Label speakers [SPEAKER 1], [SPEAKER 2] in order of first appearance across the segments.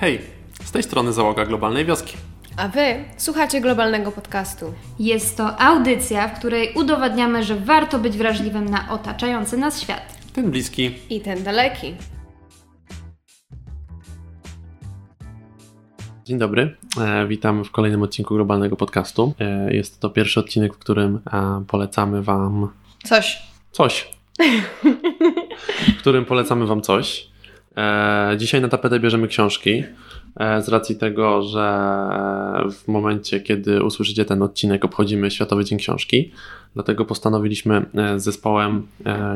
[SPEAKER 1] Hej, z tej strony załoga Globalnej Wioski.
[SPEAKER 2] A wy słuchacie globalnego podcastu.
[SPEAKER 3] Jest to audycja, w której udowadniamy, że warto być wrażliwym na otaczający nas świat.
[SPEAKER 1] Ten bliski.
[SPEAKER 2] I ten daleki.
[SPEAKER 1] Dzień dobry, e, witam w kolejnym odcinku globalnego podcastu. E, jest to pierwszy odcinek, w którym e, polecamy Wam
[SPEAKER 2] Coś.
[SPEAKER 1] coś. w którym polecamy Wam coś. E, dzisiaj na tapetę bierzemy książki. E, z racji tego, że w momencie, kiedy usłyszycie ten odcinek, obchodzimy Światowy Dzień Książki. Dlatego postanowiliśmy e, z zespołem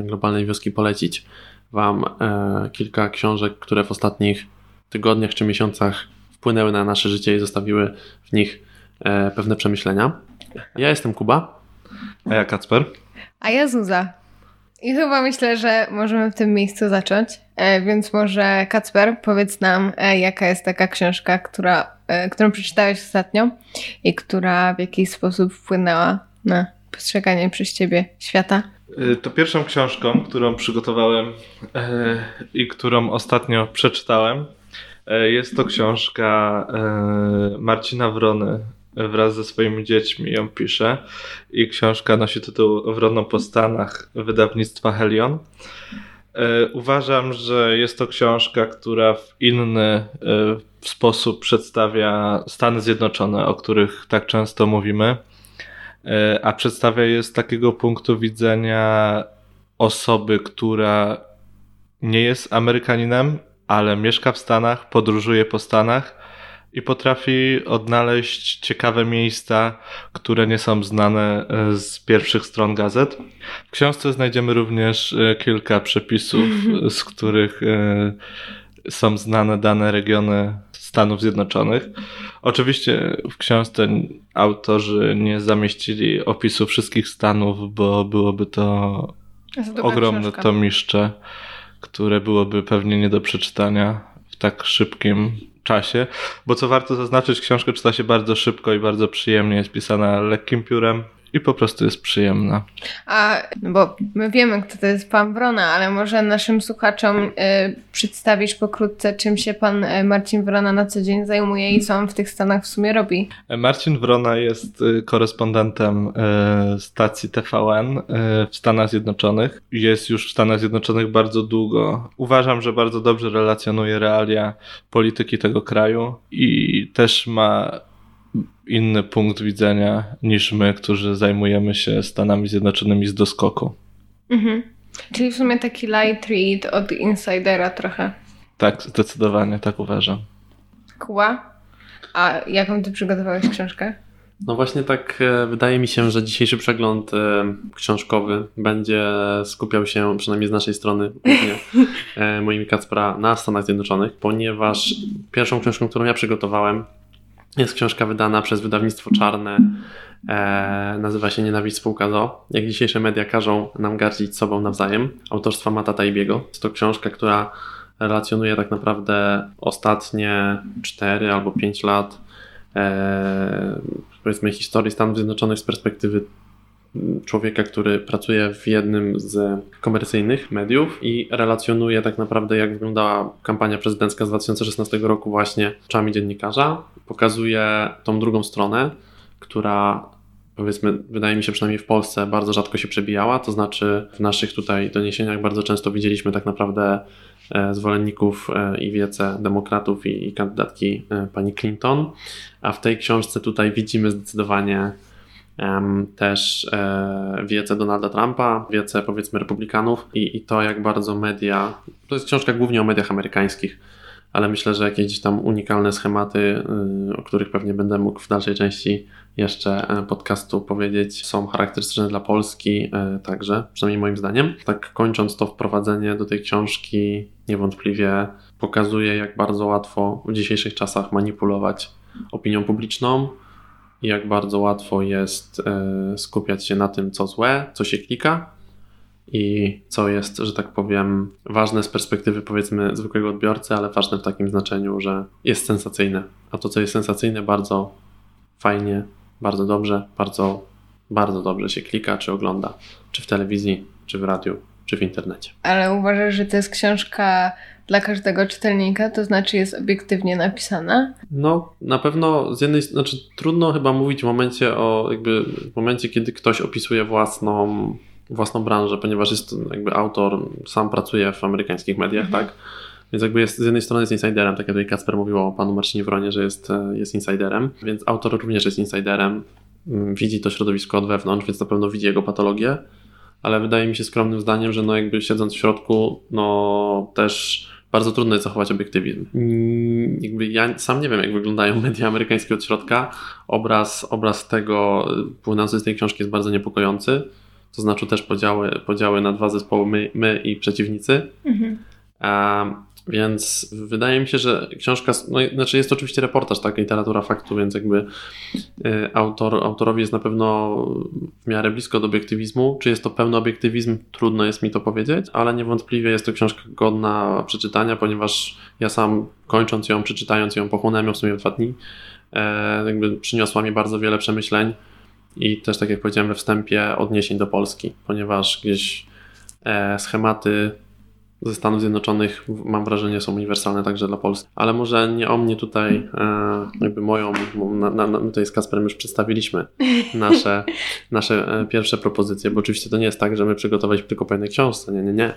[SPEAKER 1] Globalnej Wioski polecić Wam kilka książek, które w ostatnich tygodniach czy miesiącach wpłynęły na nasze życie i zostawiły w nich pewne przemyślenia. Ja jestem Kuba.
[SPEAKER 4] A ja Kacper.
[SPEAKER 2] A ja Zuza. I chyba myślę, że możemy w tym miejscu zacząć. E, więc może Kacper, powiedz nam, e, jaka jest taka książka, która, e, którą przeczytałeś ostatnio i która w jakiś sposób wpłynęła na postrzeganie przez ciebie świata.
[SPEAKER 4] To pierwszą książką, którą przygotowałem i którą ostatnio przeczytałem, jest to książka Marcina Wrony. Wraz ze swoimi dziećmi ją pisze. I książka nosi tytuł Wroną po Stanach wydawnictwa Helion. E, Uważam, że jest to książka, która w inny e, sposób przedstawia Stany Zjednoczone, o których tak często mówimy. E, a przedstawia je z takiego punktu widzenia osoby, która nie jest Amerykaninem, ale mieszka w Stanach, podróżuje po Stanach i potrafi odnaleźć ciekawe miejsca, które nie są znane e, z pierwszych stron gazet. W książce znajdziemy również e, kilka przepisów, z których e, są znane dane regiony Stanów Zjednoczonych. Oczywiście w książce autorzy nie zamieścili opisu wszystkich stanów, bo byłoby to ogromne
[SPEAKER 2] książka.
[SPEAKER 4] tomiszcze, które byłoby pewnie nie do przeczytania w tak szybkim czasie. Bo co warto zaznaczyć, książkę czyta się bardzo szybko i bardzo przyjemnie. Jest pisana lekkim piórem i po prostu jest przyjemna.
[SPEAKER 2] A, no bo my wiemy, kto to jest pan Wrona, ale może naszym słuchaczom y, przedstawisz pokrótce, czym się pan y, Marcin Wrona na co dzień zajmuje i co on w tych Stanach w sumie robi.
[SPEAKER 4] Marcin Wrona jest y, korespondentem y, stacji TVN y, w Stanach Zjednoczonych. Jest już w Stanach Zjednoczonych bardzo długo. Uważam, że bardzo dobrze relacjonuje realia polityki tego kraju i też ma inny punkt widzenia niż my, którzy zajmujemy się Stanami Zjednoczonymi z doskoku.
[SPEAKER 2] Mhm. Czyli w sumie taki light read od insidera trochę.
[SPEAKER 4] Tak, zdecydowanie tak uważam.
[SPEAKER 2] Kuba? A jaką ty przygotowałeś książkę?
[SPEAKER 1] No właśnie tak e, wydaje mi się, że dzisiejszy przegląd e, książkowy będzie skupiał się, przynajmniej z naszej strony, głównie e, moimi Kacpra na Stanach Zjednoczonych, ponieważ pierwszą książką, którą ja przygotowałem, jest książka wydana przez wydawnictwo Czarne. E, nazywa się Nienawiść spółka ZO. Jak dzisiejsze media każą nam gardzić sobą nawzajem. Autorstwa Mata Taibiego. Jest to książka, która relacjonuje tak naprawdę ostatnie 4 albo 5 lat e, powiedzmy historii Stanów Zjednoczonych z perspektywy człowieka, który pracuje w jednym z komercyjnych mediów i relacjonuje tak naprawdę jak wyglądała kampania prezydencka z 2016 roku właśnie oczami dziennikarza. Pokazuje tą drugą stronę, która powiedzmy, wydaje mi się przynajmniej w Polsce bardzo rzadko się przebijała, to znaczy w naszych tutaj doniesieniach bardzo często widzieliśmy tak naprawdę e, zwolenników e, i wiece demokratów i, kandydatki e, pani Clinton, a w tej książce tutaj widzimy zdecydowanie też e, wiece Donalda Trumpa, wiece powiedzmy republikanów i, i to jak bardzo media, to jest książka głównie o mediach amerykańskich, ale myślę, że jakieś tam unikalne schematy, y, o których pewnie będę mógł w dalszej części jeszcze e, podcastu powiedzieć, są charakterystyczne dla Polski e, także, przynajmniej moim zdaniem. Tak kończąc to wprowadzenie do tej książki, niewątpliwie pokazuje, jak bardzo łatwo w dzisiejszych czasach manipulować opinią publiczną i jak bardzo łatwo jest e, skupiać się na tym, co złe, co się klika i co jest, że tak powiem, ważne z perspektywy powiedzmy zwykłego odbiorcy, ale ważne w takim znaczeniu, że jest sensacyjne. A to, co jest sensacyjne, bardzo fajnie, bardzo dobrze, bardzo, bardzo dobrze się klika czy ogląda, czy w telewizji, czy w radiu, czy w internecie.
[SPEAKER 2] Ale uważasz, że to jest książka dla każdego czytelnika, to znaczy jest obiektywnie napisana?
[SPEAKER 1] No, na pewno z jednej znaczy trudno chyba mówić w momencie o jakby w momencie, kiedy ktoś opisuje własną, własną branżę, ponieważ jest jakby autor, sam pracuje w amerykańskich mediach,
[SPEAKER 2] Mhm.
[SPEAKER 1] tak? Więc jakby jest, z jednej strony jest insiderem, tak jak tutaj Kacper mówił o panu Marcinie Wronie, że jest, e, jest insiderem, więc autor również jest insiderem, mm, widzi to środowisko od wewnątrz, więc na pewno widzi jego patologię, ale wydaje mi się skromnym zdaniem, że no jakby siedząc w środku, no też bardzo trudno jest zachować obiektywizm. Mm, Jakby ja sam nie wiem, jak wyglądają media amerykańskie od środka. Obraz, obraz tego y, płynący z tej książki jest bardzo niepokojący. To znaczy też podziały, podziały na dwa zespoły, my, my i przeciwnicy.
[SPEAKER 2] Mhm.
[SPEAKER 1] A, więc wydaje mi się, że książka, no, znaczy jest to oczywiście reportaż, tak, literatura faktu, więc jakby y, autor, autorowi jest na pewno w miarę blisko do obiektywizmu. Czy jest to pełny obiektywizm? Trudno jest mi to powiedzieć, ale niewątpliwie jest to książka godna przeczytania, ponieważ ja sam kończąc ją, przeczytając ją, pochłonąłem ją w sumie w dwa dni, e, jakby przyniosła mi bardzo wiele przemyśleń i też, tak jak powiedziałem we wstępie, odniesień do Polski, ponieważ gdzieś e, schematy ze Stanów Zjednoczonych mam wrażenie są uniwersalne także dla Polski. Ale może nie o mnie tutaj, e, jakby moją, bo na, na, my tutaj z Kasperem już przedstawiliśmy nasze, nasze e, pierwsze propozycje, bo oczywiście to nie jest tak, że my przygotowaliśmy tylko po jednej książce, nie, nie, nie.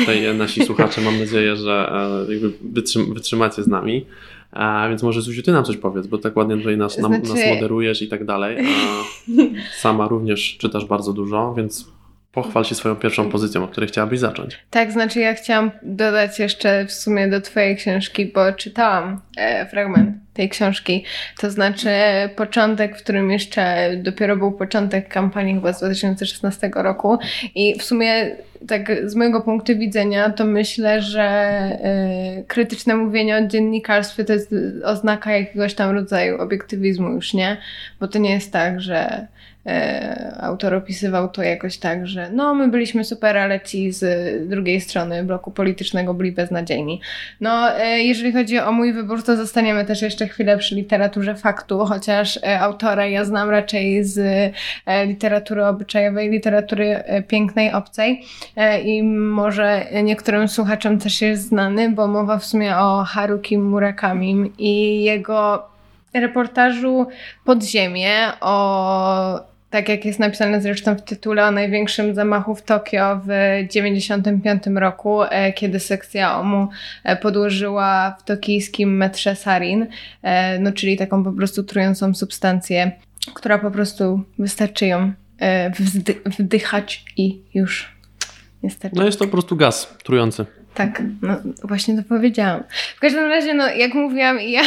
[SPEAKER 1] Tutaj nasi słuchacze mam nadzieję, że e, jakby wytrzym, wytrzymacie z nami. A więc może Zuziu, ty nam coś powiedz, bo tak ładnie tutaj nas, nam,
[SPEAKER 2] Znaczy-
[SPEAKER 1] nas moderujesz i tak dalej. A sama również czytasz bardzo dużo, więc pochwal się swoją pierwszą pozycją, od której chciałabyś zacząć.
[SPEAKER 2] Tak, znaczy ja chciałam dodać jeszcze w sumie do Twojej książki, bo czytałam e, fragment tej książki. To znaczy początek, w którym jeszcze dopiero był początek kampanii chyba z 2016 roku i w sumie tak z mojego punktu widzenia to myślę, że e, krytyczne mówienie o dziennikarstwie to jest oznaka jakiegoś tam rodzaju obiektywizmu już, nie? Bo to nie jest tak, że e, autor opisywał to jakoś tak, że no my byliśmy super, ale ci z drugiej strony bloku politycznego byli beznadziejni. No, e, jeżeli chodzi o mój wybór, to zostaniemy też jeszcze chwilę przy literaturze faktu, chociaż e, autora ja znam raczej z literatury obyczajowej, literatury pięknej, obcej i może niektórym słuchaczom też jest znany, bo mowa w sumie o Haruki Murakamim i jego reportażu Podziemie o tak jak jest napisane zresztą w tytule o największym zamachu w Tokio w 1995 roku, e, kiedy sekcja OMU e, podłożyła w tokijskim metrze sarin, e, no czyli taką po prostu trującą substancję, która po prostu wystarczy ją wdychać i już niestety.
[SPEAKER 1] No jest to po prostu gaz trujący.
[SPEAKER 2] Tak, no właśnie to powiedziałam. W każdym razie, no jak mówiłam, ja,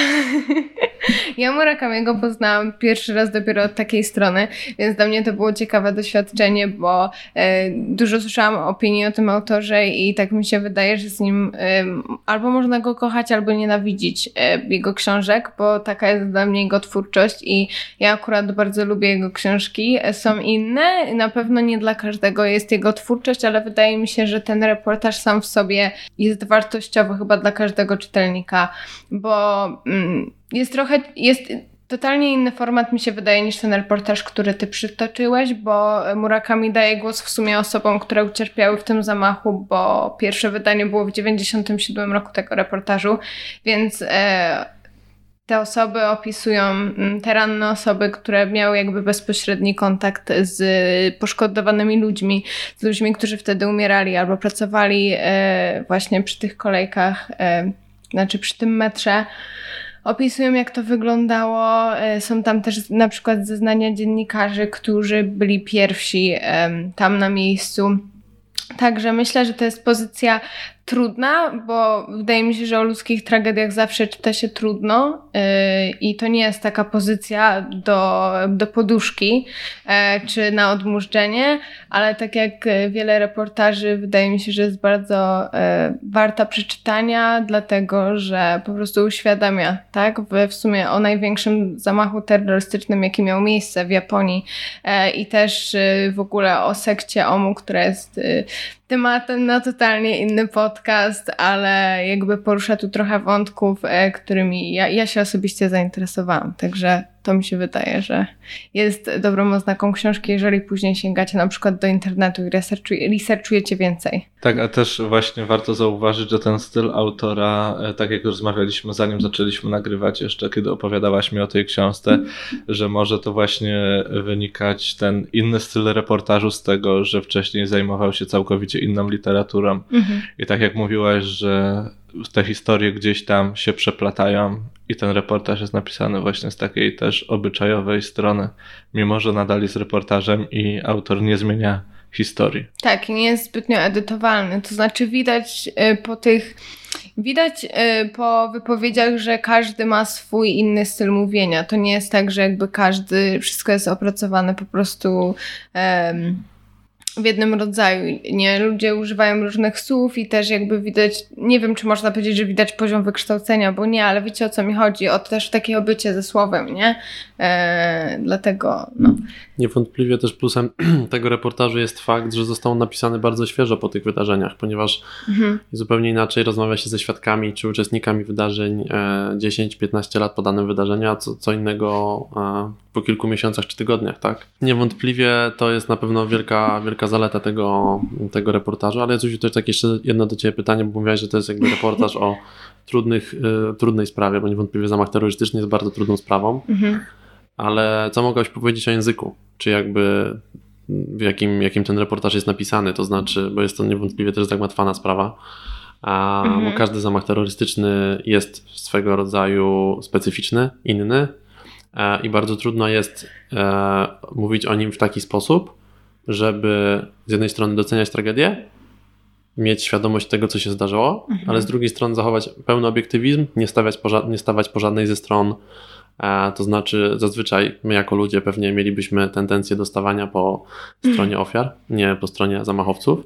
[SPEAKER 2] ja Murakamiego poznałam pierwszy raz dopiero od takiej strony, więc dla mnie to było ciekawe doświadczenie, bo e, dużo słyszałam opinii o tym autorze i tak mi się wydaje, że z nim e, albo można go kochać, albo nienawidzić e, jego książek, bo taka jest dla mnie jego twórczość i ja akurat bardzo lubię jego książki. E, Są inne, na pewno nie dla każdego jest jego twórczość, ale wydaje mi się, że ten reportaż sam w sobie jest wartościowy chyba dla każdego czytelnika, bo mm, jest trochę, jest totalnie inny format mi się wydaje niż ten reportaż, który ty przytoczyłeś, bo Murakami daje głos w sumie osobom, które ucierpiały w tym zamachu, bo pierwsze wydanie było w 97 roku tego reportażu, więc e, te osoby opisują, mm, te ranne osoby, które miały jakby bezpośredni kontakt z poszkodowanymi ludźmi, z ludźmi, którzy wtedy umierali albo pracowali e, właśnie przy tych kolejkach, e, znaczy przy tym metrze. Opisują, jak to wyglądało. E, Są tam też na przykład zeznania dziennikarzy, którzy byli pierwsi tam na miejscu. Także myślę, że to jest pozycja trudna, bo wydaje mi się, że o ludzkich tragediach zawsze czyta się trudno yy, i to nie jest taka pozycja do, do poduszki e, czy na odmurzczenie, ale tak jak wiele reportaży, wydaje mi się, że jest bardzo e, warta przeczytania, dlatego że po prostu uświadamia, tak, w, w sumie o największym zamachu terrorystycznym, jaki miał miejsce w Japonii i też w ogóle o sekcie OMU, która jest tematem na totalnie inny podcast, ale jakby porusza tu trochę wątków, e, którymi ja, ja się osobiście zainteresowałam. Także to mi się wydaje, że jest dobrą oznaką książki, jeżeli później sięgacie na przykład do internetu i researchujecie więcej.
[SPEAKER 4] Tak, a też właśnie warto zauważyć, że ten styl autora, e, tak jak rozmawialiśmy zanim zaczęliśmy nagrywać jeszcze, kiedy opowiadałaś mi o tej książce, że może to właśnie wynikać ten inny styl reportażu z tego, że wcześniej zajmował się całkowicie inną literaturą. Mhm. I tak jak mówiłaś, że te historie gdzieś tam się przeplatają i ten reportaż jest napisany właśnie z takiej też obyczajowej strony, mimo że nadal jest reportażem i autor nie zmienia historii.
[SPEAKER 2] Tak, nie jest zbytnio edytowalny. To znaczy widać y, po tych Widać y, po wypowiedziach, że każdy ma swój inny styl mówienia. To nie jest tak, że jakby każdy, wszystko jest opracowane po prostu um, w jednym rodzaju. Nie, ludzie używają różnych słów i też jakby widać, nie wiem czy można powiedzieć, że widać poziom wykształcenia, bo nie, ale wiecie o co mi chodzi, o też takie obycie ze słowem, nie? E, dlatego, no.
[SPEAKER 1] Niewątpliwie też plusem tego reportażu jest fakt, że został napisany bardzo świeżo po tych wydarzeniach, ponieważ mhm. zupełnie inaczej rozmawia się ze świadkami czy uczestnikami wydarzeń e, 10-15 lat po danym wydarzeniu, a co, co innego e, po kilku miesiącach czy tygodniach, tak? Niewątpliwie to jest na pewno wielka, wielka zaleta tego, tego reportażu, ale Zuziu, też tak jeszcze jedno do Ciebie pytanie, bo mówiłaś, że to jest jakby reportaż o trudnych, y, trudnej sprawie, bo niewątpliwie zamach terrorystyczny jest bardzo trudną sprawą, mhm. ale co mogłaś powiedzieć o języku? Czy jakby w jakim, jakim ten reportaż jest napisany, to znaczy, bo jest to niewątpliwie też zagmatwana sprawa, a mhm. każdy zamach terrorystyczny jest swego rodzaju specyficzny, inny, i bardzo trudno jest e, mówić o nim w taki sposób, żeby z jednej strony doceniać tragedię, mieć świadomość tego, co się zdarzyło, mhm. ale z drugiej strony zachować pełny obiektywizm, nie, stawiać po, nie stawać po żadnej ze stron. E, to znaczy, zazwyczaj my jako ludzie pewnie mielibyśmy tendencję do stawania po stronie ofiar, nie po stronie zamachowców.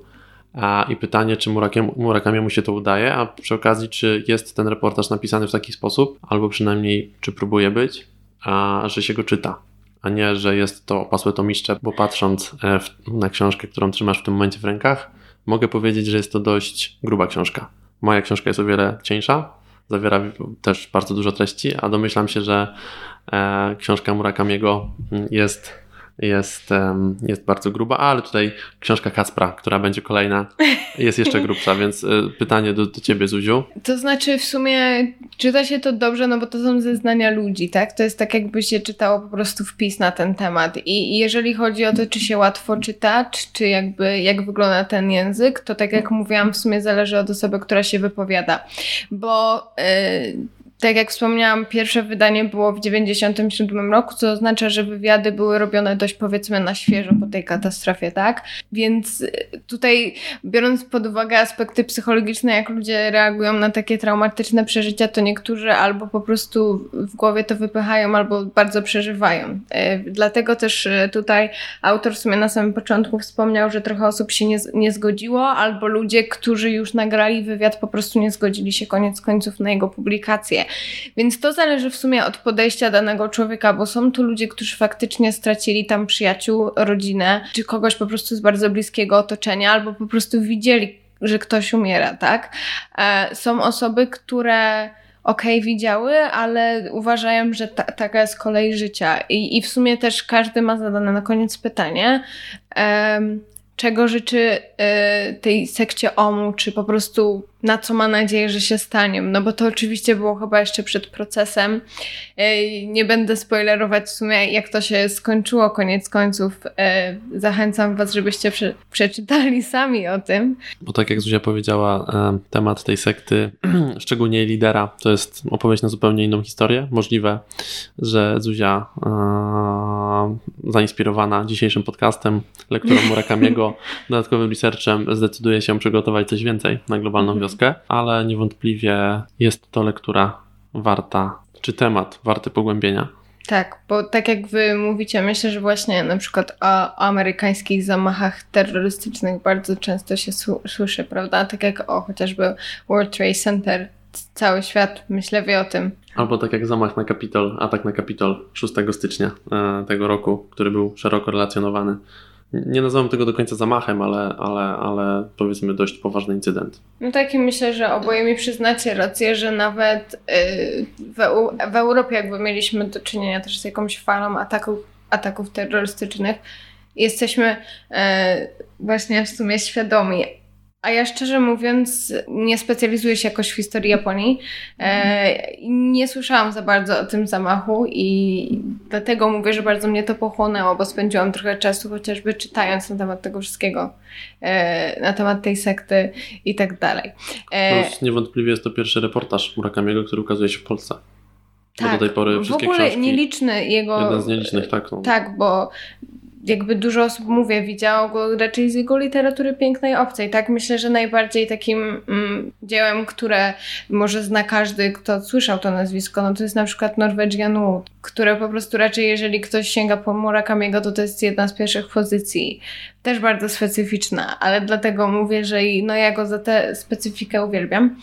[SPEAKER 1] I pytanie, czy Murakamiemu się to udaje, a przy okazji, czy jest ten reportaż napisany w taki sposób, albo przynajmniej, czy próbuje być, a że się go czyta, a nie, że jest to opasłe tomiszcze, bo patrząc e, w, na książkę, którą trzymasz w tym momencie w rękach, mogę powiedzieć, że jest to dość gruba książka. Moja książka jest o wiele cieńsza, zawiera też bardzo dużo treści, a domyślam się, że e, książka Murakamiego jest jest, jest bardzo gruba, ale tutaj książka Kacpra, która będzie kolejna, jest jeszcze grubsza, więc e, pytanie do, do ciebie, Zuziu.
[SPEAKER 2] To znaczy w sumie czyta się to dobrze, no bo to są zeznania ludzi, tak? To jest tak jakby się czytało po prostu wpis na ten temat i, i jeżeli chodzi o to, czy się łatwo czyta, czy, czy jakby jak wygląda ten język, to tak jak mówiłam, w sumie zależy od osoby, która się wypowiada, bo... Yy, tak jak wspomniałam, pierwsze wydanie było w 1997 roku, co oznacza, że wywiady były robione dość powiedzmy na świeżo po tej katastrofie, tak? Więc y, tutaj, biorąc pod uwagę aspekty psychologiczne, jak ludzie reagują na takie traumatyczne przeżycia, to niektórzy albo po prostu w głowie to wypychają, albo bardzo przeżywają. Y, dlatego też y, tutaj autor w sumie na samym początku wspomniał, że trochę osób się nie, nie zgodziło, albo ludzie, którzy już nagrali wywiad, po prostu nie zgodzili się koniec końców na jego publikację. Więc to zależy w sumie od podejścia danego człowieka, bo są tu ludzie, którzy faktycznie stracili tam przyjaciół, rodzinę, czy kogoś po prostu z bardzo bliskiego otoczenia, albo po prostu widzieli, że ktoś umiera, tak? E, są osoby, które okej, okay, widziały, ale uważają, że ta, taka jest kolej życia. I, I w sumie też każdy ma zadane na koniec pytanie, czego życzy y, tej sekcie OMU, czy po prostu na co ma nadzieję, że się stanie. No bo to oczywiście było chyba jeszcze przed procesem. Nie będę spoilerować w sumie, jak to się skończyło koniec końców. Zachęcam Was, żebyście prze przeczytali sami o tym.
[SPEAKER 1] Bo tak jak Zuzia powiedziała, temat tej sekty, szczególnie lidera, to jest opowieść na zupełnie inną historię. Możliwe, że Zuzia zainspirowana dzisiejszym podcastem, lekturą Murakamiego, dodatkowym researchem zdecyduje się przygotować coś więcej na globalną mhm. Wioskę, ale niewątpliwie jest to lektura warta, czy temat warty pogłębienia.
[SPEAKER 2] Tak, bo tak jak wy mówicie, myślę, że właśnie na przykład o, amerykańskich zamachach terrorystycznych bardzo często się słyszy, prawda? Tak jak o chociażby World Trade Center. Cały świat, myślę, wie o tym.
[SPEAKER 1] Albo tak jak zamach na Kapitol, atak na Kapitol 6 stycznia e, tego roku, który był szeroko relacjonowany nie nazywam tego do końca zamachem, ale, ale, ale powiedzmy dość poważny incydent.
[SPEAKER 2] No tak i myślę, że oboje mi przyznacie rację, że nawet yy, w, w Europie jakby mieliśmy do czynienia też z jakąś falą ataków, ataków terrorystycznych. Jesteśmy yy, właśnie w sumie świadomi, a ja szczerze mówiąc, nie specjalizuję się jakoś w historii Japonii. E, nie słyszałam za bardzo o tym zamachu i dlatego mówię, że bardzo mnie to pochłonęło, bo spędziłam trochę czasu chociażby czytając na temat tego wszystkiego, e, na temat tej sekty i tak dalej.
[SPEAKER 1] E, Plus niewątpliwie jest to pierwszy reportaż Murakamiego, który ukazuje się w Polsce.
[SPEAKER 2] Tak,
[SPEAKER 1] bo do tej pory wszystkie
[SPEAKER 2] w ogóle
[SPEAKER 1] książki,
[SPEAKER 2] nieliczny jego...
[SPEAKER 1] Jeden z nielicznych, tak. No.
[SPEAKER 2] Tak, bo jakby dużo osób, mówię, widziało go raczej z jego literatury pięknej obcej, tak? Myślę, że najbardziej takim mm, dziełem, które może zna każdy, kto słyszał to nazwisko, no to jest na przykład Norwegian Wood, które po prostu raczej, jeżeli ktoś sięga po Murakamiego, to to jest jedna z pierwszych pozycji. Też bardzo specyficzna, ale dlatego mówię, że i, no ja go za tę specyfikę uwielbiam.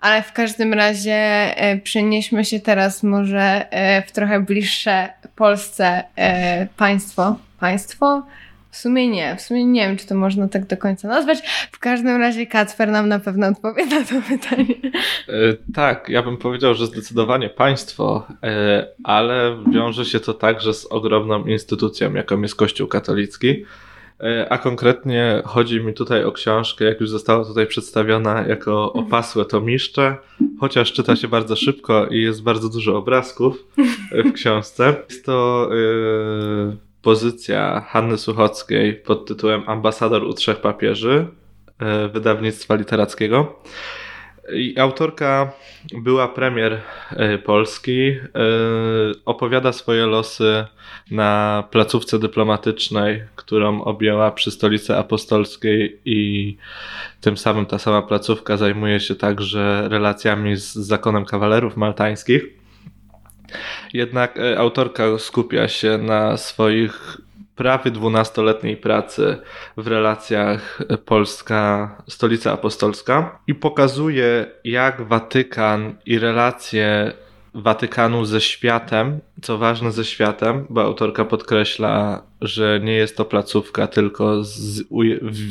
[SPEAKER 2] Ale w każdym razie e, przenieśmy się teraz może e, w trochę bliższe Polsce e, państwo, państwo? W sumie nie, w sumie nie wiem, czy to można tak do końca nazwać. W każdym razie Kacper nam na pewno odpowie na to pytanie.
[SPEAKER 4] E, tak, ja bym powiedział, że zdecydowanie państwo, e, ale wiąże się to także z ogromną instytucją, jaką jest Kościół katolicki. E, a konkretnie chodzi mi tutaj o książkę, jak już została tutaj przedstawiona, jako mhm. opasłe tomiszcze, chociaż czyta się bardzo szybko i jest bardzo dużo obrazków w książce. Jest to pozycja Hanny Suchockiej pod tytułem Ambasador u trzech papieży e, wydawnictwa literackiego. Autorka była premier e, Polski, e, opowiada swoje losy na placówce dyplomatycznej, którą objęła przy stolicy apostolskiej i tym samym ta sama placówka zajmuje się także relacjami z zakonem kawalerów maltańskich. Jednak e, autorka skupia się na swoich prawie dwunastoletniej pracy w relacjach Polska-Stolica Apostolska i pokazuje, jak Watykan i relacje Watykanu ze światem, co ważne ze światem, bo autorka podkreśla, że nie jest to placówka tylko z,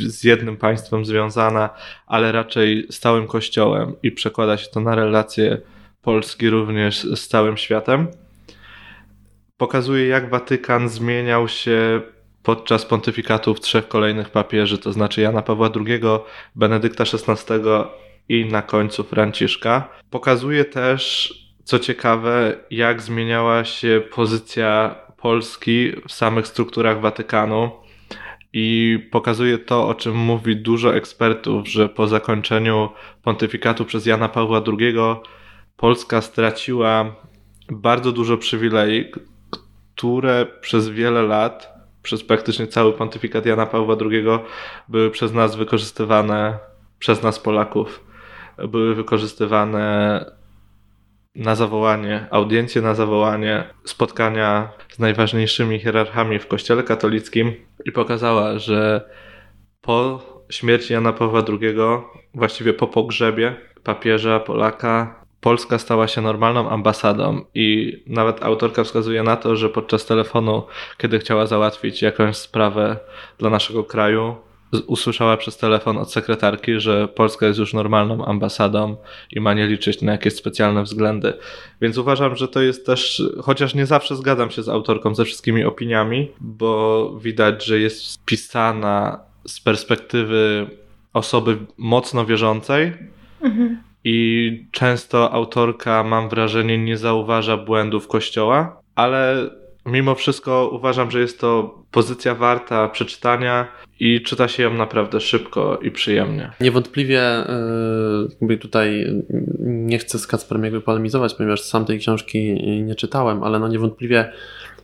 [SPEAKER 4] z jednym państwem związana, ale raczej z całym kościołem i przekłada się to na relacje Polski również z całym światem. Pokazuje, jak Watykan zmieniał się podczas pontyfikatów trzech kolejnych papieży, to znaczy Jana Pawła II, Benedykta XVI i na końcu Franciszka. Pokazuje też, co ciekawe, jak zmieniała się pozycja Polski w samych strukturach Watykanu. I pokazuje to, o czym mówi dużo ekspertów, że po zakończeniu pontyfikatu przez Jana Pawła II Polska straciła bardzo dużo przywilei, które przez wiele lat, przez praktycznie cały pontyfikat Jana Pawła II, były przez nas wykorzystywane, przez nas Polaków, były wykorzystywane na zawołanie, audiencje na zawołanie, spotkania z najważniejszymi hierarchami w Kościele katolickim i pokazała, że po śmierci Jana Pawła II, właściwie po pogrzebie papieża Polaka, Polska stała się normalną ambasadą i nawet autorka wskazuje na to, że podczas telefonu, kiedy chciała załatwić jakąś sprawę dla naszego kraju, usłyszała przez telefon od sekretarki, że Polska jest już normalną ambasadą i ma nie liczyć na jakieś specjalne względy. Więc uważam, że to jest też, chociaż nie zawsze zgadzam się z autorką ze wszystkimi opiniami, bo widać, że jest pisana z perspektywy osoby mocno wierzącej. Mhm i często autorka, mam wrażenie, nie zauważa błędów kościoła, ale mimo wszystko uważam, że jest to pozycja warta przeczytania i czyta się ją naprawdę szybko i przyjemnie.
[SPEAKER 1] Niewątpliwie yy, tutaj nie chcę z Kacperem jakby polemizować, ponieważ sam tej książki nie czytałem, ale no niewątpliwie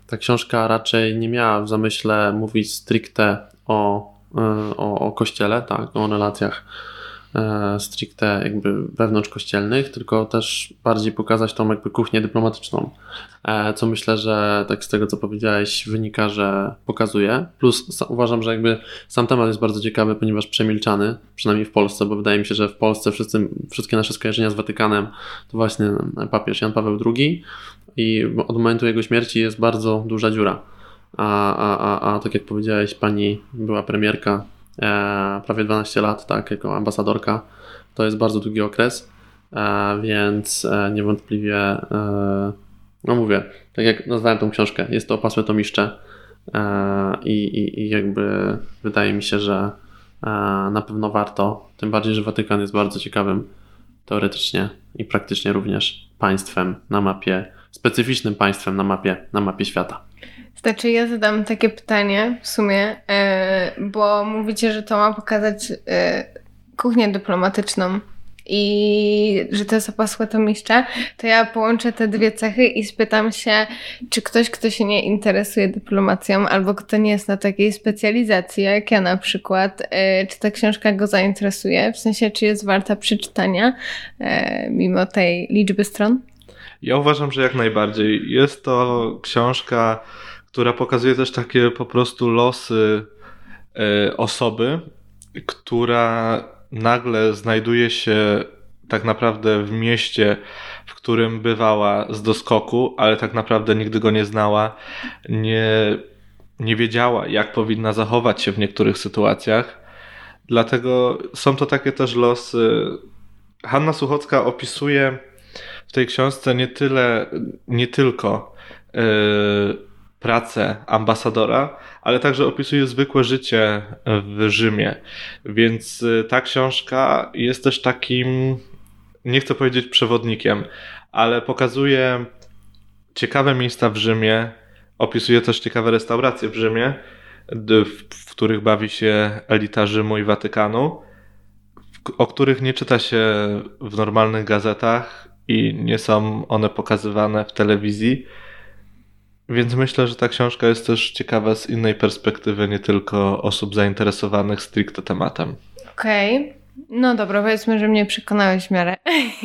[SPEAKER 1] ta książka raczej nie miała w zamyśle mówić stricte o, yy, o, o kościele, tak, o relacjach E, stricte jakby wewnątrzkościelnych, tylko też bardziej pokazać tą jakby kuchnię dyplomatyczną, e, co myślę, że tak z tego co powiedziałeś wynika, że pokazuje. Plus uważam, że jakby sam temat jest bardzo ciekawy, ponieważ przemilczany, przynajmniej w Polsce, bo wydaje mi się, że w Polsce wszyscy, wszystkie nasze skojarzenia z Watykanem to właśnie papież Jan Paweł II i od momentu jego śmierci jest bardzo duża dziura. a, a, a, a tak jak powiedziałeś, pani była premierka e, prawie 12 lat, tak, jako ambasadorka. To jest bardzo długi okres, e, więc e, niewątpliwie, e, no mówię, tak jak nazwałem tą książkę, jest to opasłe tomiszcze e, i, i, i jakby wydaje mi się, że e, na pewno warto, tym bardziej, że Watykan jest bardzo ciekawym teoretycznie i praktycznie również państwem na mapie, specyficznym państwem na mapie, na mapie świata.
[SPEAKER 2] Znaczy, ja zadam takie pytanie w sumie, e, bo mówicie, że to ma pokazać e, kuchnię dyplomatyczną i że to jest opasłe to mistrza, to ja połączę te dwie cechy i spytam się, czy ktoś, kto się nie interesuje dyplomacją, albo kto nie jest na takiej specjalizacji, jak ja na przykład, e, czy ta książka go zainteresuje, w sensie, czy jest warta przeczytania, mimo tej liczby stron?
[SPEAKER 4] Ja uważam, że jak najbardziej. Jest to książka która pokazuje też takie po prostu losy e, osoby, która nagle znajduje się tak naprawdę w mieście, w którym bywała z doskoku, ale tak naprawdę nigdy go nie znała, nie, nie wiedziała, jak powinna zachować się w niektórych sytuacjach. Dlatego są to takie też losy. Hanna Suchocka opisuje w tej książce nie tyle, nie tylko. Yy, pracę ambasadora, ale także opisuje zwykłe życie w Rzymie. Więc y, ta książka jest też takim, nie chcę powiedzieć przewodnikiem, ale pokazuje ciekawe miejsca w Rzymie, opisuje też ciekawe restauracje w Rzymie, w których bawi się elita Rzymu i Watykanu, o których nie czyta się w normalnych gazetach i nie są one pokazywane w telewizji więc myślę, że ta książka jest też ciekawa z innej perspektywy, nie tylko osób zainteresowanych stricte tematem.
[SPEAKER 2] Okej. Okay. No dobra, powiedzmy, że mnie przekonałeś w miarę.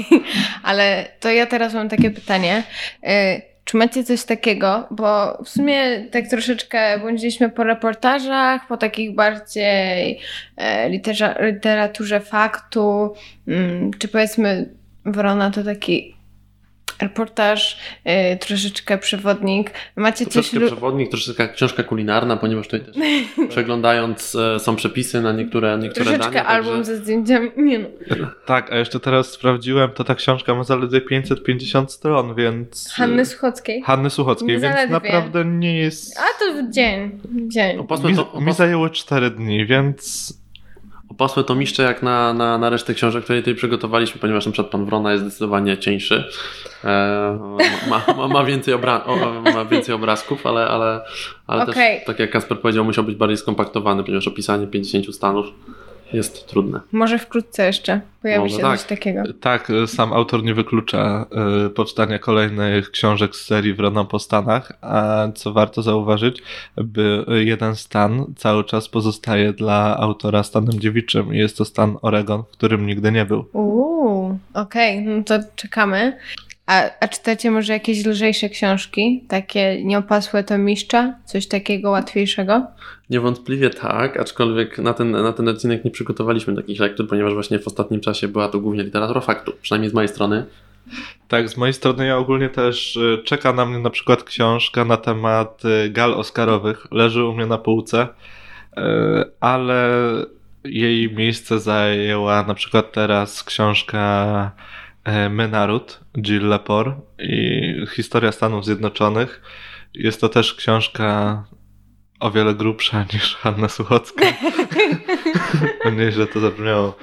[SPEAKER 2] Ale to ja teraz mam takie pytanie. Y, czy macie coś takiego? Bo w sumie tak troszeczkę błądziliśmy po reportażach, po takich bardziej e, literaturze faktu, mm, czy powiedzmy Wrona to taki reportaż, yy, troszeczkę przewodnik. Macie
[SPEAKER 1] troszeczkę coś... przewodnik, troszeczkę książka kulinarna, ponieważ tutaj też przeglądając e, są przepisy na niektóre, niektóre
[SPEAKER 2] troszeczkę
[SPEAKER 1] dania.
[SPEAKER 2] album także... ze zdjęciami. Nie no.
[SPEAKER 4] Tak, a jeszcze teraz sprawdziłem, to ta książka ma zaledwie 550 stron, więc...
[SPEAKER 2] Hanny Suchockiej.
[SPEAKER 4] Hanny Suchockiej, więc zaledwie. naprawdę nie jest...
[SPEAKER 2] A to w dzień. dzień.
[SPEAKER 4] Mi, mi zajęło 4 dni, więc
[SPEAKER 1] Opasłe to miszcze jak na, na, na resztę książek, które tutaj przygotowaliśmy, ponieważ na przykład Pan Wrona jest zdecydowanie cieńszy. E, ma, ma, ma, więcej obra o, ma więcej obrazków, ale, ale, ale okay. też, tak jak Kasper powiedział, musiał być bardziej skompaktowany, ponieważ opisanie 50 stanów jest trudne.
[SPEAKER 2] Może wkrótce jeszcze pojawi Może się tak. coś takiego.
[SPEAKER 4] Tak, sam autor nie wyklucza y, powstania kolejnych książek z serii Wrona po Stanach, a co warto zauważyć, by jeden stan cały czas pozostaje dla autora stanem dziewiczym i jest to stan Oregon, w którym nigdy nie był.
[SPEAKER 2] Uuu, okej, okay, no to czekamy. A, a czytacie może jakieś lżejsze książki? Takie nieopasłe to mistrza? Coś takiego łatwiejszego?
[SPEAKER 1] Niewątpliwie tak, aczkolwiek na ten, na ten odcinek nie przygotowaliśmy takich lektur, ponieważ właśnie w ostatnim czasie była to głównie literatura faktu, przynajmniej z mojej strony.
[SPEAKER 4] Tak, z mojej strony ja ogólnie też y, czeka na mnie na przykład książka na temat y, gal oscarowych. Leży u mnie na półce, y, ale jej miejsce zajęła na przykład teraz książka E, My Naród, Jill Lepore i Historia Stanów Zjednoczonych. Jest to też książka o wiele grubsza niż Hanna Suchocka. Nieźle to zabrzmiało.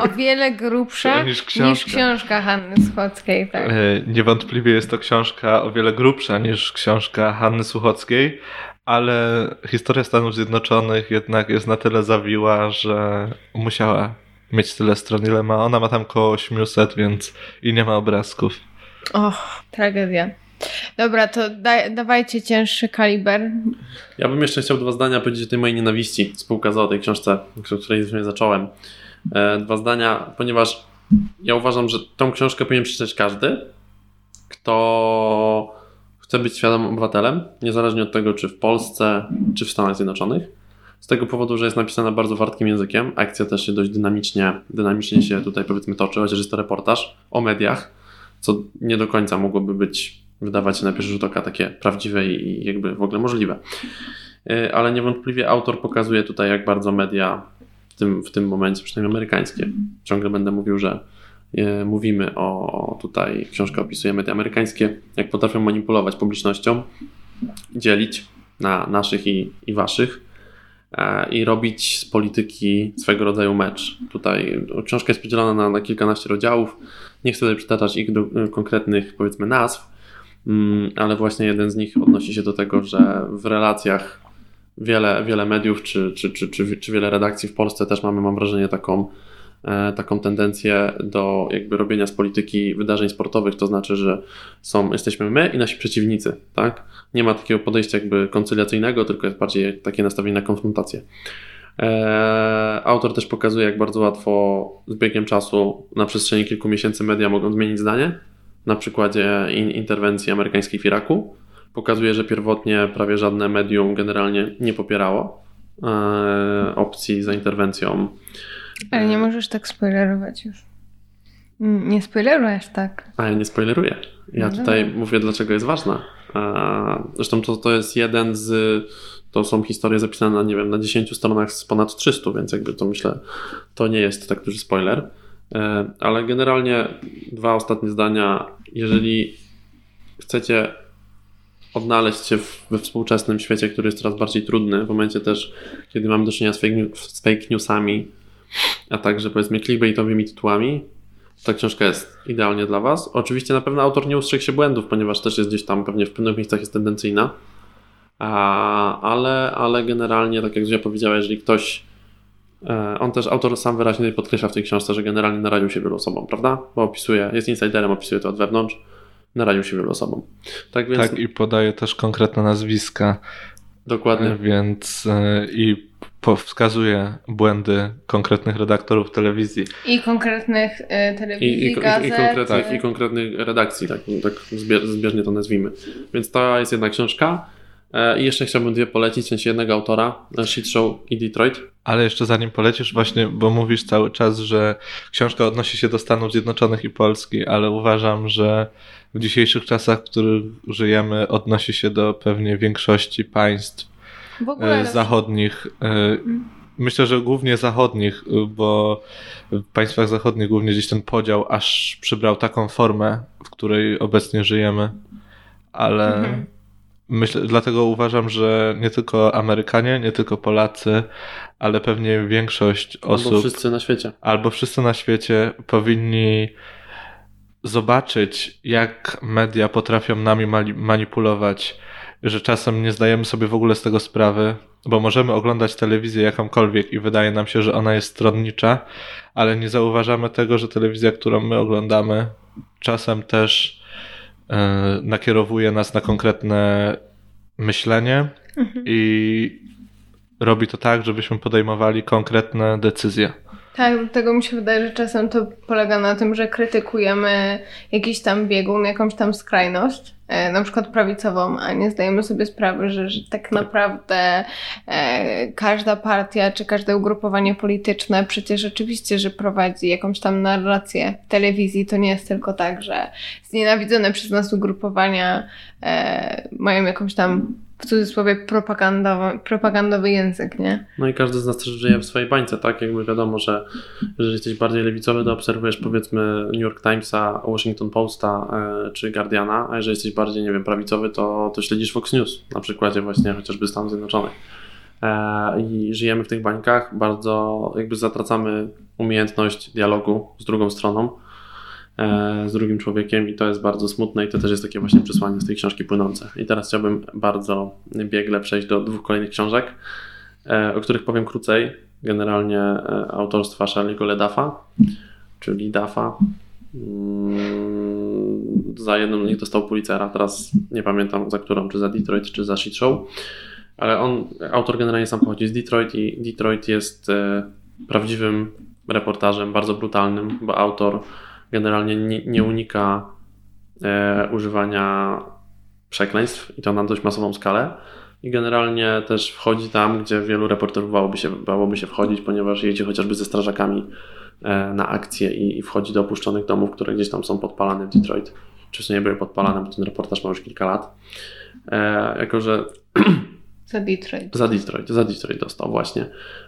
[SPEAKER 2] O wiele grubsza niż książka, niż książka Hanny Suchockiej. Tak. E,
[SPEAKER 4] niewątpliwie jest to książka o wiele grubsza niż książka Hanny Suchockiej, ale historia Stanów Zjednoczonych jednak jest na tyle zawiła, że musiała mieć tyle stron, ile ma. Ona ma tam koło 800, więc i nie ma obrazków.
[SPEAKER 2] Och, tragedia. Dobra, to dawajcie cięższy kaliber.
[SPEAKER 1] Ja bym jeszcze chciał dwa zdania powiedzieć o tej mojej nienawiści. Spółka o tej książce, o której zacząłem. E, dwa zdania, ponieważ ja uważam, że tą książkę powinien przeczytać każdy, kto chce być świadomym obywatelem, niezależnie od tego, czy w Polsce, czy w Stanach Zjednoczonych z tego powodu, że jest napisana bardzo wartkim językiem. Akcja też się dość dynamicznie, dynamicznie się tutaj powiedzmy toczy, chociaż jest to reportaż o mediach, co nie do końca mogłoby być wydawać się na pierwszy rzut oka takie prawdziwe i jakby w ogóle możliwe. E, ale niewątpliwie autor pokazuje tutaj, jak bardzo media w tym, w tym momencie, przynajmniej amerykańskie, ciągle będę mówił, że e, mówimy o tutaj, książka opisuje media amerykańskie, jak potrafią manipulować publicznością, dzielić na naszych i, i waszych i robić z polityki swego rodzaju mecz. Tutaj książka jest podzielona na, na kilkanaście rozdziałów. Nie chcę tutaj przytaczać ich do konkretnych, powiedzmy, nazw, mm, ale właśnie jeden z nich odnosi się do tego, że w relacjach wiele, wiele mediów czy, czy, czy, czy, czy wiele redakcji w Polsce też mamy, mam wrażenie, taką, e, taką tendencję do jakby robienia z polityki wydarzeń sportowych, to znaczy, że są, jesteśmy my i nasi przeciwnicy, tak? Nie ma takiego podejścia jakby koncyliacyjnego, tylko jest bardziej takie nastawienie na konfrontację. E, autor też pokazuje, jak bardzo łatwo z biegiem czasu na przestrzeni kilku miesięcy media mogą zmienić zdanie. Na przykładzie in, interwencji amerykańskiej w Iraku. Pokazuje, że pierwotnie prawie żadne medium generalnie nie popierało e, opcji za interwencją.
[SPEAKER 2] Ale nie możesz tak spoilerować już. Nie spoilerujesz tak.
[SPEAKER 1] A ja nie spoileruję. Ja
[SPEAKER 2] No
[SPEAKER 1] tutaj
[SPEAKER 2] dobra.
[SPEAKER 1] mówię, dlaczego jest ważna. E, Zresztą to, to jest jeden z. To są historie zapisane na, nie wiem, na 10 stronach z ponad 300, więc jakby to myślę, to nie jest tak duży spoiler. E, Ale generalnie dwa ostatnie zdania. Jeżeli chcecie odnaleźć się we współczesnym świecie, który jest coraz bardziej trudny, w momencie też, kiedy mamy do czynienia z fake, z fake newsami, a także powiedzmy clickbaitowymi tytułami, ta książka jest idealnie dla Was. Oczywiście na pewno autor nie ustrzegł się błędów, ponieważ też jest gdzieś tam, pewnie w pewnych miejscach jest tendencyjna, a, ale, ale generalnie, tak jak Zuzia powiedziała, jeżeli ktoś e, on też, autor sam wyraźnie podkreśla w tej książce, że generalnie naradził się wielu osobom, prawda? Bo opisuje, jest insiderem, opisuje to od wewnątrz, naradził się wielu osobom. Tak więc,
[SPEAKER 4] Tak, i podaje też konkretne nazwiska,
[SPEAKER 1] dokładnie.
[SPEAKER 4] więc e, i wskazuje błędy konkretnych redaktorów telewizji.
[SPEAKER 2] I konkretnych y,
[SPEAKER 1] I,
[SPEAKER 2] telewizji,
[SPEAKER 1] i, i,
[SPEAKER 2] gazet.
[SPEAKER 1] i, konkretnych,
[SPEAKER 2] y,
[SPEAKER 1] I konkretnych redakcji, tak, tak zbieżnie to nazwijmy. Więc to jest jedna książka. E, I jeszcze chciałbym dwie polecić, w sensie jednego autora, Shit Show i Detroit.
[SPEAKER 4] Ale jeszcze zanim polecisz, właśnie, bo mówisz cały czas, że książka odnosi się do Stanów Zjednoczonych i Polski, ale uważam, że w dzisiejszych czasach, w których żyjemy, odnosi się do pewnie większości państw e, zachodnich. e, Myślę, że głównie zachodnich, bo w państwach zachodnich głównie gdzieś ten podział aż przybrał taką formę, w której obecnie żyjemy. Ale
[SPEAKER 2] Mhm.
[SPEAKER 4] Myślę, dlatego uważam, że nie tylko Amerykanie, nie tylko Polacy, ale pewnie większość
[SPEAKER 1] Albo
[SPEAKER 4] osób
[SPEAKER 1] wszyscy na świecie.
[SPEAKER 4] albo wszyscy na świecie powinni zobaczyć, jak media potrafią nami manipulować, że czasem nie zdajemy sobie w ogóle z tego sprawy, bo możemy oglądać telewizję jakąkolwiek i wydaje nam się, że ona jest stronnicza, ale nie zauważamy tego, że telewizja, którą my oglądamy, czasem też nakierowuje nas na konkretne myślenie i robi to tak, żebyśmy podejmowali konkretne decyzje.
[SPEAKER 2] Tak, dlatego mi się wydaje, że czasem to polega na tym, że krytykujemy jakiś tam biegun, jakąś tam skrajność, e, na przykład prawicową, a nie zdajemy sobie sprawy, że, że tak naprawdę e, każda partia czy każde ugrupowanie polityczne przecież rzeczywiście, że prowadzi jakąś tam narrację w telewizji. To nie jest tylko tak, że znienawidzone przez nas ugrupowania e, mają jakąś tam w cudzysłowie propagandowy, propagandowy język, nie?
[SPEAKER 1] No i każdy z nas też żyje w swojej bańce, tak? Jakby wiadomo, że jeżeli jesteś bardziej lewicowy, to obserwujesz powiedzmy New York Timesa, Washington Posta e, czy Guardiana, a jeżeli jesteś bardziej, nie wiem, prawicowy, to, to śledzisz Fox News, na przykładzie właśnie chociażby Stanów Zjednoczonych. E, I żyjemy w tych bańkach, bardzo jakby zatracamy umiejętność dialogu z drugą stroną, z drugim człowiekiem i to jest bardzo smutne i to też jest takie właśnie przesłanie z tej książki płynące. I teraz chciałbym bardzo biegle przejść do dwóch kolejnych książek, e, o których powiem krócej. Generalnie e, autorstwa Charlie'ego Ledafa, czyli Dafa. Mm, Za jedną z nich dostał Pulitzera, teraz nie pamiętam za którą, czy za Detroit, czy za Shit Show. Ale on, autor generalnie sam pochodzi z Detroit i Detroit jest e, prawdziwym reportażem, bardzo brutalnym, bo autor generalnie nie, nie unika e, używania przekleństw i to na dość masową skalę. I generalnie też wchodzi tam, gdzie wielu reporterów bałoby się, bałoby się wchodzić, ponieważ jedzie chociażby ze strażakami e, na akcje i, i wchodzi do opuszczonych domów, które gdzieś tam są podpalane w Detroit. czy w sumie były podpalane, bo ten reportaż ma już kilka lat. E, jako, że
[SPEAKER 2] Za Detroit.
[SPEAKER 1] za Detroit, za Detroit dostał właśnie.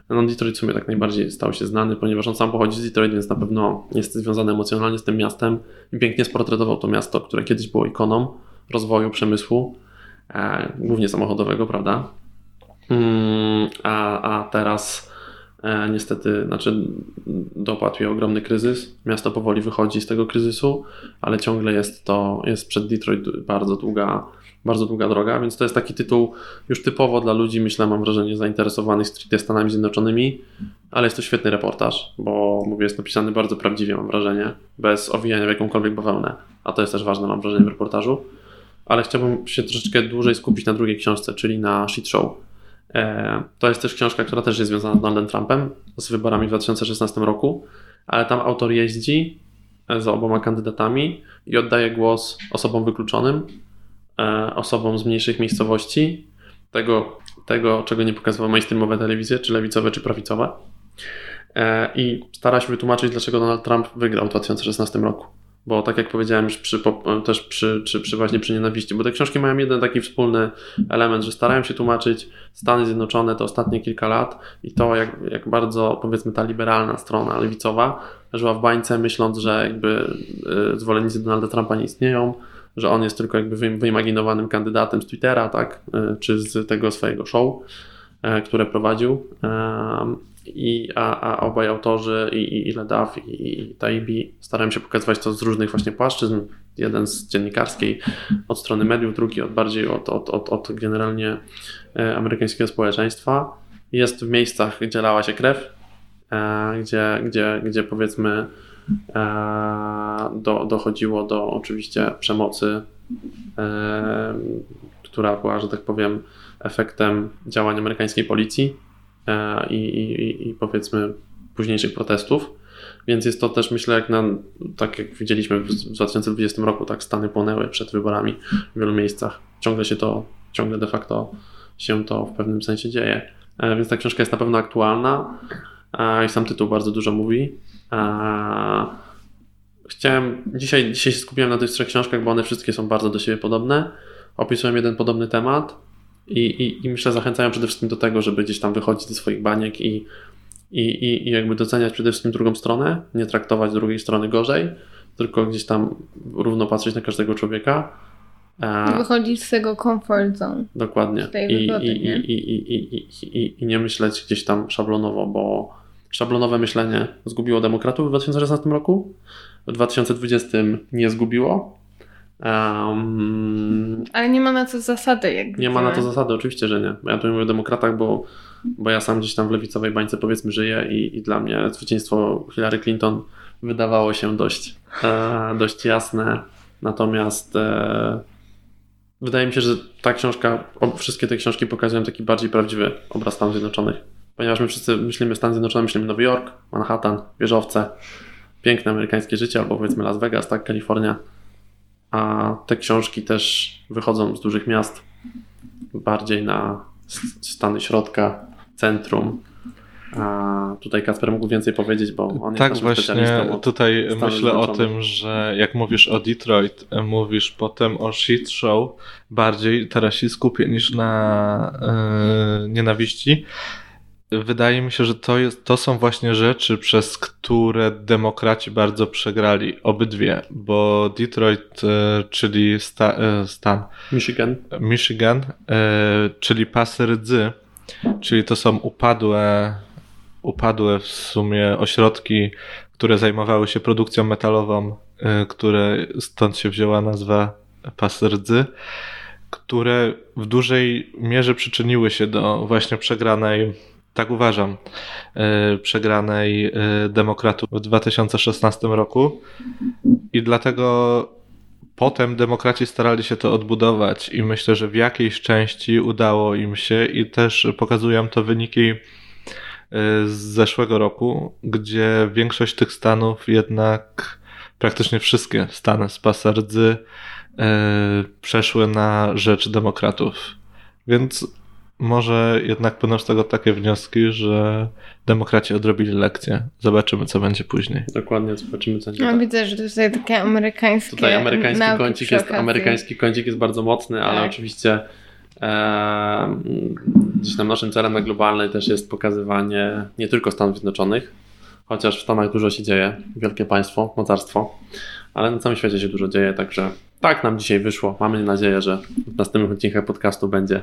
[SPEAKER 1] No Detroit w sumie tak najbardziej stał się znany, ponieważ on sam pochodzi z Detroit, więc na pewno jest związany emocjonalnie z tym miastem i pięknie sportretował to miasto, które kiedyś było ikoną rozwoju przemysłu, e, głównie samochodowego, prawda? Mm, a, a teraz e, niestety, znaczy dopadł ogromny kryzys. Miasto powoli wychodzi z tego kryzysu, ale ciągle jest to, jest przed Detroit bardzo długa, bardzo długa droga, więc to jest taki tytuł już typowo dla ludzi, myślę, mam wrażenie, zainteresowanych stricte Stanami Zjednoczonymi, ale jest to świetny reportaż, bo mówię, jest napisany bardzo prawdziwie, mam wrażenie, bez owijania w jakąkolwiek bawełnę, a to jest też ważne, mam wrażenie, w reportażu. Ale chciałbym się troszeczkę dłużej skupić na drugiej książce, czyli na Shit Show. E, To jest też książka, która też jest związana z Donaldem Trumpem, z wyborami w 2016 roku, ale tam autor jeździ e, za oboma kandydatami i oddaje głos osobom wykluczonym, osobom z mniejszych miejscowości, tego, tego czego nie pokazywały mainstreamowe telewizje, czy lewicowe, czy prawicowe. E, I stara się wytłumaczyć, dlaczego Donald Trump wygrał w 2016 roku. Bo tak jak powiedziałem już przy, po- też przy, czy, przy właśnie przy nienawiści, bo te książki mają jeden taki wspólny element, że starają się tłumaczyć Stany Zjednoczone te ostatnie kilka lat i to, jak, jak bardzo powiedzmy ta liberalna strona lewicowa żyła w bańce, myśląc, że jakby zwolennicy Donalda Trumpa nie istnieją, że on jest tylko jakby wy- wyimaginowanym kandydatem z Twittera, tak, y, czy z tego swojego show, e, które prowadził. I, a, a obaj autorzy, i, i, i Ledaw, i, i Taibi, starają się pokazywać to z różnych właśnie płaszczyzn. Jeden z dziennikarskiej, od strony mediów, drugi od bardziej od, od, od, od generalnie e, amerykańskiego społeczeństwa. Jest w miejscach, gdzie lała się krew, e, gdzie, gdzie, gdzie powiedzmy e, do, dochodziło do oczywiście przemocy, e, która była, że tak powiem, efektem działań amerykańskiej policji e, i, i, i powiedzmy późniejszych protestów. Więc jest to też, myślę, jak na, tak jak widzieliśmy w 2020 roku, tak Stany płonęły przed wyborami w wielu miejscach. Ciągle się to, ciągle de facto się to w pewnym sensie dzieje. E, Więc ta książka jest na pewno aktualna e, i sam tytuł bardzo dużo mówi. E, Chciałem, dzisiaj, dzisiaj się skupiłem na tych trzech książkach, bo one wszystkie są bardzo do siebie podobne. Opisują jeden podobny temat i, i, i myślę, zachęcają przede wszystkim do tego, żeby gdzieś tam wychodzić ze swoich baniek i, i, i, i jakby doceniać przede wszystkim drugą stronę, nie traktować drugiej strony gorzej, tylko gdzieś tam równo patrzeć na każdego człowieka. E,
[SPEAKER 2] Wychodzić z tego comfort zone.
[SPEAKER 1] Dokładnie. i,
[SPEAKER 2] wygody,
[SPEAKER 1] i,
[SPEAKER 2] nie?
[SPEAKER 1] i, i, i, i, i, I nie myśleć gdzieś tam szablonowo, bo szablonowe myślenie zgubiło demokratów w 2016 roku, w 2020 nie zgubiło. Em,
[SPEAKER 2] Ale nie ma na to zasady. Jak
[SPEAKER 1] nie ma na to
[SPEAKER 2] widzimy.
[SPEAKER 1] zasady, oczywiście, że nie. Ja tu mówię o demokratach, bo, bo ja sam gdzieś tam w lewicowej bańce powiedzmy żyję i, i dla mnie zwycięstwo Hillary Clinton wydawało się dość, e, dość jasne. Natomiast e, wydaje mi się, że ta książka, wszystkie te książki pokazują taki bardziej prawdziwy obraz Stanów Zjednoczonych. Ponieważ my wszyscy myślimy Stany Zjednoczone, myślimy Nowy Jork, Manhattan, wieżowce, piękne amerykańskie życie, albo powiedzmy Las Vegas, tak, Kalifornia. A te książki też wychodzą z dużych miast, bardziej na stany środka, centrum. A tutaj Kasper mógł więcej powiedzieć, bo on jest
[SPEAKER 4] Tak
[SPEAKER 1] naszym
[SPEAKER 4] właśnie, tutaj myślę o tym, że jak mówisz o Detroit, mówisz potem o shit show, bardziej teraz się skupię niż na e, nienawiści. Wydaje mi się, że to, jest, to są właśnie rzeczy, przez które demokraci bardzo przegrali, obydwie, bo Detroit, e, czyli sta, e, stan,
[SPEAKER 1] Michigan.
[SPEAKER 4] Michigan, e, czyli pasy rdzy, czyli to są upadłe, upadłe w sumie ośrodki, które zajmowały się produkcją metalową, które stąd się wzięła nazwa pasy rdzy, które w dużej mierze przyczyniły się do właśnie przegranej, tak uważam, e, przegranej e, demokratów w 2016 roku i dlatego Potem demokraci starali się to odbudować i myślę, że w jakiejś części udało im się i też pokazują to wyniki y, z zeszłego roku, gdzie większość tych stanów jednak praktycznie wszystkie stany z pasa rdzy y, przeszły na rzecz demokratów. Więc może jednak płyną z tego takie wnioski, że demokraci odrobili lekcję. Zobaczymy, co będzie później.
[SPEAKER 1] Dokładnie, zobaczymy, co będzie.
[SPEAKER 2] No,
[SPEAKER 1] tak.
[SPEAKER 2] widzę, że tutaj takie amerykańskie
[SPEAKER 1] Tutaj amerykański
[SPEAKER 2] nauki
[SPEAKER 1] kącik jest, amerykański kącik jest bardzo mocny, ale
[SPEAKER 2] Tak.
[SPEAKER 1] oczywiście e, gdzieś tam naszym celem na globalnej też jest pokazywanie nie tylko Stanów Zjednoczonych, chociaż w Stanach dużo się dzieje, wielkie państwo, mocarstwo, ale na całym świecie się dużo dzieje, także tak nam dzisiaj wyszło. Mamy nadzieję, że w następnych odcinkach podcastu będzie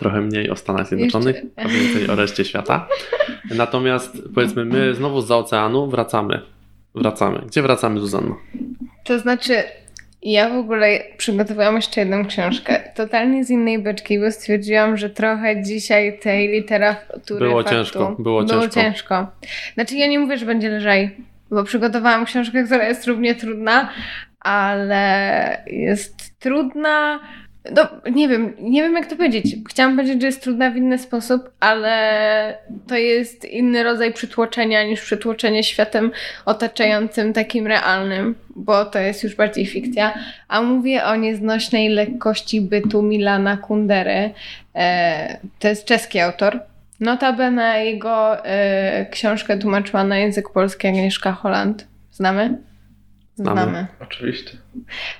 [SPEAKER 1] trochę mniej o Stanach Zjednoczonych,
[SPEAKER 2] Jeszcze-
[SPEAKER 1] a więcej o reszcie świata. Natomiast powiedzmy, my znowu z oceanu wracamy. Wracamy. Gdzie wracamy, Zuzanno?
[SPEAKER 2] To znaczy, ja w ogóle przygotowałam jeszcze jedną książkę, totalnie z innej beczki, bo stwierdziłam, że trochę dzisiaj tej literatury
[SPEAKER 1] Było
[SPEAKER 2] faktu
[SPEAKER 1] ciężko, było ciężko.
[SPEAKER 2] ciężko. Znaczy, ja nie mówię, że będzie lżej, bo przygotowałam książkę, która jest równie trudna, ale jest trudna. No, nie wiem, nie wiem jak to powiedzieć. Chciałam powiedzieć, że jest trudna w inny sposób, ale to jest inny rodzaj przytłoczenia niż przytłoczenie światem otaczającym takim realnym, bo to jest już bardziej fikcja. A mówię o nieznośnej lekkości bytu Milana Kundery. E, to jest czeski autor. Notabene jego e, książkę tłumaczyła na język polski Agnieszka Holland. Znamy?
[SPEAKER 1] Znamy.
[SPEAKER 4] Oczywiście.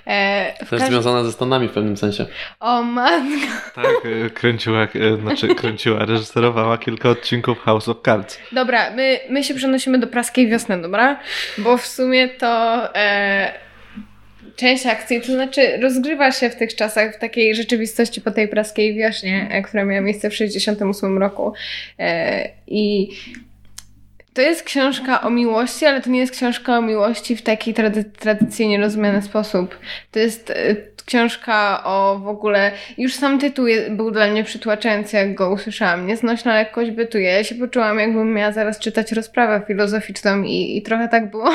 [SPEAKER 2] E, w
[SPEAKER 1] Też
[SPEAKER 2] każdym-
[SPEAKER 1] związana ze Stanami w pewnym sensie.
[SPEAKER 2] O matko.
[SPEAKER 4] Tak, e, kręciła, e, znaczy kręciła, reżyserowała kilka odcinków House of Cards.
[SPEAKER 2] Dobra, my, my się przenosimy do praskiej wiosny, dobra? Bo w sumie to e, część akcji, to znaczy rozgrywa się w tych czasach, w takiej rzeczywistości po tej praskiej wiośnie, e, która miała miejsce w 68 roku. E, I to jest książka o miłości, ale to nie jest książka o miłości w taki trady- tradycyjnie rozumiany sposób. To jest e, książka o w ogóle. Już sam tytuł je- był dla mnie przytłaczający, jak go usłyszałam. Nieznośna lekkość bytu. Ja się poczułam, jakbym miała zaraz czytać rozprawę filozoficzną, i, i trochę tak było,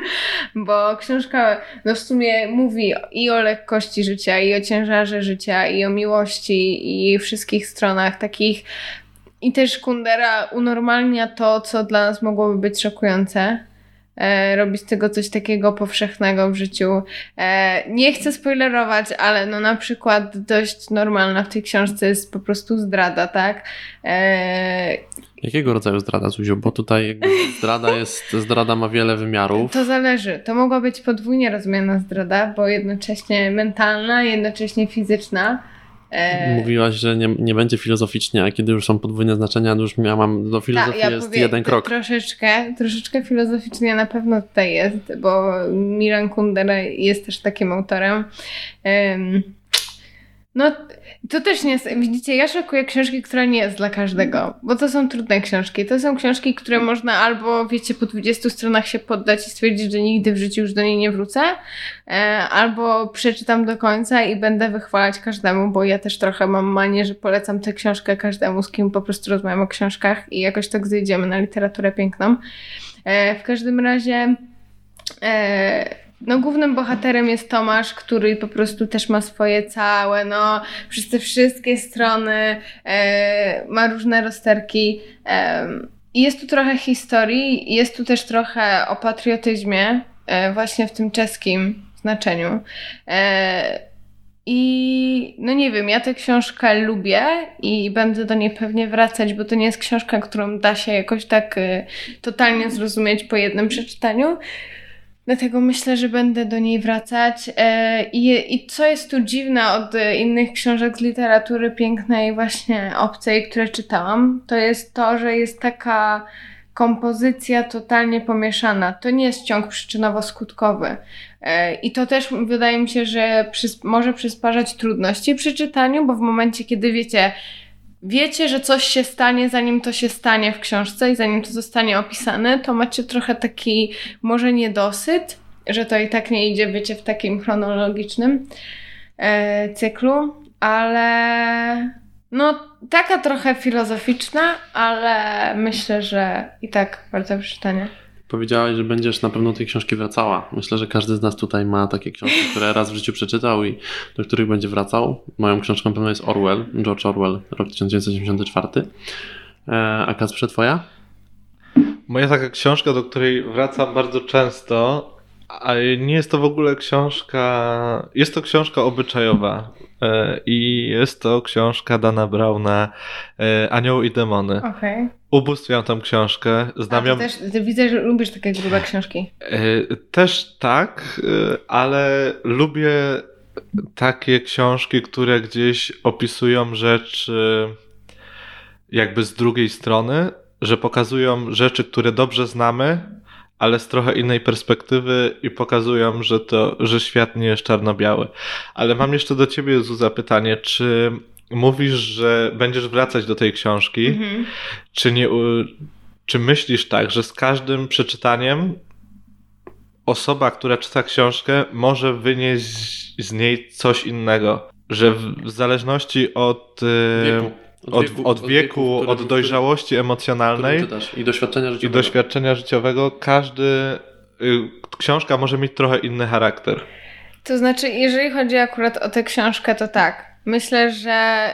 [SPEAKER 2] bo książka no w sumie mówi i o lekkości życia, i o ciężarze życia, i o miłości, i wszystkich stronach takich. I też Kundera unormalnia to, co dla nas mogłoby być szokujące. E, robi z tego coś takiego powszechnego w życiu. E, nie chcę spoilerować, ale no na przykład dość normalna w tej książce jest po prostu zdrada, tak? E,
[SPEAKER 1] Jakiego rodzaju zdrada, Zuziu? Bo tutaj zdrada jest, zdrada ma wiele wymiarów.
[SPEAKER 2] to zależy. To mogła być podwójnie rozumiana zdrada, bo jednocześnie mentalna, jednocześnie fizyczna. E,
[SPEAKER 1] Mówiłaś, że nie, nie będzie filozoficznie, a kiedy już są podwójne znaczenia, to już ja mam do filozofii
[SPEAKER 2] Tak, ja
[SPEAKER 1] jest
[SPEAKER 2] powie-
[SPEAKER 1] jeden krok.
[SPEAKER 2] Troszeczkę, troszeczkę filozoficznie na pewno tutaj jest, bo Milan Kundera jest też takim autorem. Em, no, to też nie jest, widzicie, ja szukuję książki, która nie jest dla każdego, bo to są trudne książki. To są książki, które można albo, wiecie, po 20 stronach się poddać i stwierdzić, że nigdy w życiu już do niej nie wrócę, e, albo przeczytam do końca i będę wychwalać każdemu, bo ja też trochę mam manię, że polecam tę książkę każdemu, z kim po prostu rozmawiam o książkach i jakoś tak zejdziemy na literaturę piękną. E, w każdym razie e, no głównym bohaterem jest Tomasz, który po prostu też ma swoje całe, no przez te wszystkie strony e, ma różne rozterki. E, jest tu trochę historii, jest tu też trochę o patriotyzmie, e, właśnie w tym czeskim znaczeniu. E, I no nie wiem, ja tę książkę lubię i będę do niej pewnie wracać, bo to nie jest książka, którą da się jakoś tak e, totalnie zrozumieć po jednym przeczytaniu. Dlatego myślę, że będę do niej wracać. E, I, I co jest tu dziwne od innych książek z literatury pięknej, właśnie obcej, które czytałam, to jest to, że jest taka kompozycja totalnie pomieszana. To nie jest ciąg przyczynowo-skutkowy. E, I to też wydaje mi się, że przys- może przysparzać trudności przy czytaniu, bo w momencie, kiedy wiecie, wiecie, że coś się stanie, zanim to się stanie w książce i zanim to zostanie opisane, to macie trochę taki może niedosyt, że to i tak nie idzie, wiecie, w takim chronologicznym e, cyklu, ale no taka trochę filozoficzna, ale myślę, że i tak bardzo przeczytanie.
[SPEAKER 1] Powiedziałaś, że będziesz na pewno tej książki wracała. Myślę, że każdy z nas tutaj ma takie książki, które raz w życiu przeczytał i do których będzie wracał. Moją książką pewno jest Orwell, George Orwell, rok 1984. E, a Kacprze, twoja?
[SPEAKER 4] Moja taka książka, do której wracam bardzo często, a nie jest to w ogóle książka. Jest to książka obyczajowa. e, i jest to książka Dana Browna e, Anioł i demony.
[SPEAKER 2] Okej.
[SPEAKER 4] Ubóstwiam tą książkę, znam ją...
[SPEAKER 2] też widzę, że lubisz takie grube książki.
[SPEAKER 4] E, Też tak, ale lubię takie książki, które gdzieś opisują rzeczy jakby z drugiej strony, że pokazują rzeczy, które dobrze znamy, ale z trochę innej perspektywy i pokazują, że to, że świat nie jest czarno-biały. Ale mam jeszcze do ciebie, Zuza, pytanie, czy mówisz, że będziesz wracać do tej książki,
[SPEAKER 2] Mhm.
[SPEAKER 4] czy nie, czy myślisz tak, że z każdym przeczytaniem osoba, która czyta książkę, może wynieść z niej coś innego? Że w, w zależności od, e,
[SPEAKER 1] Wieku.
[SPEAKER 4] od, od, wieku,
[SPEAKER 1] którym-
[SPEAKER 4] od dojrzałości
[SPEAKER 1] którym
[SPEAKER 4] emocjonalnej.
[SPEAKER 1] I doświadczenia
[SPEAKER 4] i
[SPEAKER 1] życiowego.
[SPEAKER 4] doświadczenia życiowego, każdy y, książka może mieć trochę inny charakter.
[SPEAKER 2] To znaczy, jeżeli chodzi akurat o tę książkę, to tak. Myślę, że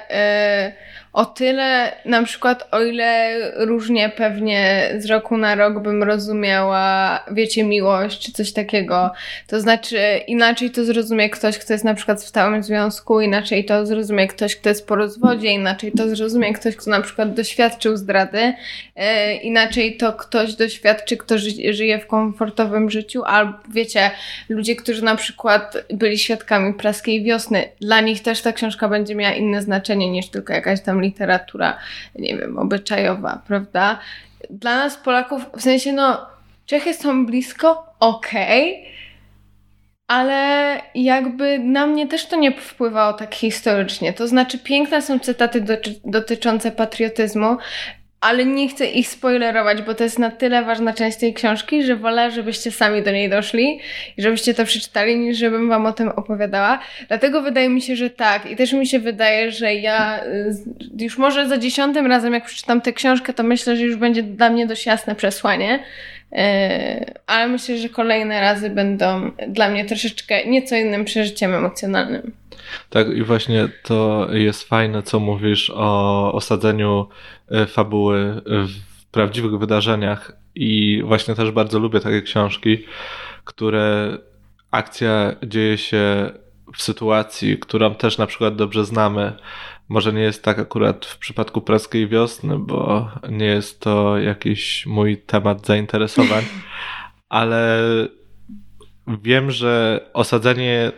[SPEAKER 2] y, o tyle, na przykład, o ile różnie pewnie z roku na rok bym rozumiała, wiecie, miłość czy coś takiego. To znaczy, inaczej to zrozumie ktoś, kto jest na przykład w stałym związku, inaczej to zrozumie ktoś, kto jest po rozwodzie, inaczej to zrozumie ktoś, kto na przykład doświadczył zdrady, y, inaczej to ktoś doświadczy, kto ży- żyje w komfortowym życiu, albo wiecie, ludzie, którzy na przykład byli świadkami praskiej wiosny, dla nich też ta książka będzie miała inne znaczenie niż tylko jakaś tam literatura, nie wiem, obyczajowa, prawda? Dla nas Polaków, w sensie no, Czechy są blisko, okej, ale jakby na mnie też to nie wpływało tak historycznie. To znaczy, piękne są cytaty doty- dotyczące patriotyzmu, ale nie chcę ich spoilerować, bo to jest na tyle ważna część tej książki, że wolę, żebyście sami do niej doszli i żebyście to przeczytali, niż żebym wam o tym opowiadała. Dlatego wydaje mi się, że tak. I też mi się wydaje, że ja y, już może za dziesiątym razem, jak przeczytam tę książkę, to myślę, że już będzie dla mnie dość jasne przesłanie. Yy, ale myślę, że kolejne razy będą dla mnie troszeczkę nieco innym przeżyciem emocjonalnym.
[SPEAKER 4] Tak, i właśnie to jest fajne, co mówisz o osadzeniu e, fabuły w prawdziwych wydarzeniach. I właśnie też bardzo lubię takie książki, które akcja dzieje się w sytuacji, którą też na przykład dobrze znamy. Może nie jest tak akurat w przypadku praskiej wiosny, bo nie jest to jakiś mój temat zainteresowań, ale wiem, że osadzenie